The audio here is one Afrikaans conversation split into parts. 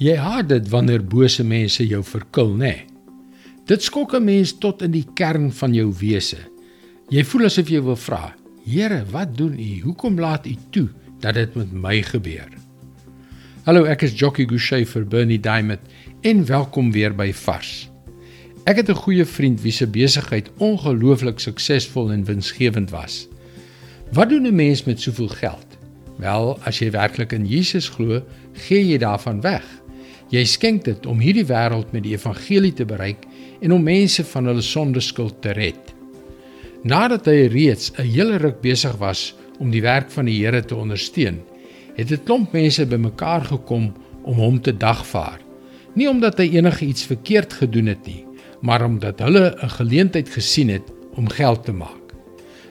Jy haat dit wanneer bose mense jou verkil, nê? Nee. Dit skok 'n mens tot in die kern van jou wese. Jy voel asof jy wil vra: "Here, wat doen U? Hoekom laat U toe dat dit met my gebeur?" Hallo, ek is Jockey Gouchee vir Bernie Diamond en welkom weer by Vars. Ek het 'n goeie vriend wie se besigheid ongelooflik suksesvol en winsgewend was. Wat doen 'n mens met soveel geld? Wel, as jy werklik in Jesus glo, gee jy daarvan weg. Jy skenk dit om hierdie wêreld met die evangelie te bereik en om mense van hulle sondeskuld te red. Nadat hy reeds 'n hele ruk besig was om die werk van die Here te ondersteun, het 'n klomp mense bymekaar gekom om hom te dagvaar. Nie omdat hy enigiets verkeerd gedoen het nie, maar omdat hulle 'n geleentheid gesien het om geld te maak.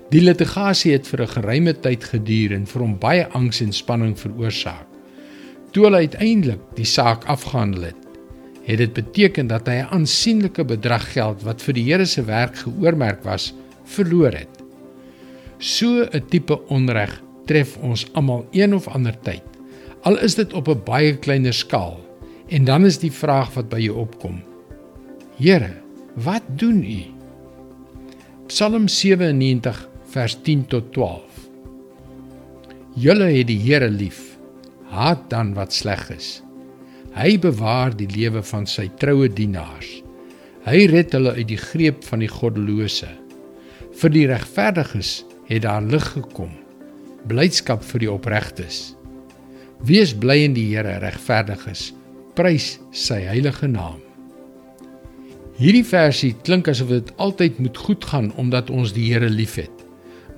Die litigasie het vir 'n geruime tyd geduur en vir hom baie angs en spanning veroorsaak. Toe hulle uiteindelik die saak afgehandel het, het dit beteken dat hy 'n aansienlike bedrag geld wat vir die Here se werk geoormerk was, verloor het. So 'n tipe onreg tref ons almal een of ander tyd. Al is dit op 'n baie kleiner skaal. En dan is die vraag wat by jou opkom. Here, wat doen U? Psalm 97 vers 10 tot 12. Julle het die Here lief haat dan wat sleg is. Hy bewaar die lewe van sy troue dienaars. Hy red hulle uit die greep van die goddelose. Vir die regverdiges het daar lig gekom. Blydskap vir die opregtes. Wees bly in die Here, regverdiges. Prys sy heilige naam. Hierdie versie klink asof dit altyd moet goed gaan omdat ons die Here liefhet.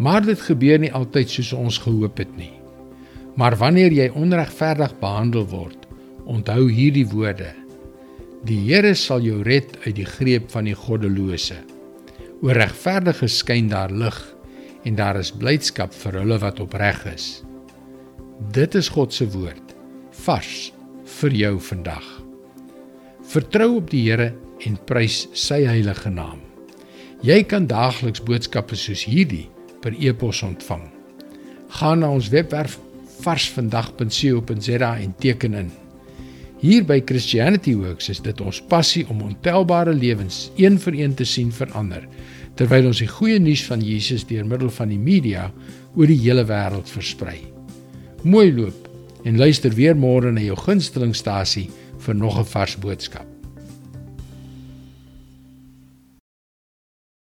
Maar dit gebeur nie altyd soos ons gehoop het nie. Maar wanneer jy onregverdig behandel word, onthou hierdie woorde: Die Here sal jou red uit die greep van die goddelose. Oor regverdiges skyn daar lig en daar is blydskap vir hulle wat opreg is. Dit is God se woord, vars vir jou vandag. Vertrou op die Here en prys sy heilige naam. Jy kan daagliks boodskappe soos hierdie per e-pos ontvang. Gaan na ons webwerf varsvandag.co.za en teken in. Hier by Christianity Works is dit ons passie om ontelbare lewens een vir een te sien verander terwyl ons die goeie nuus van Jesus deur middel van die media oor die hele wêreld versprei. Mooi loop en luister weer môre na jou gunstelingstasie vir nog 'n vars boodskap.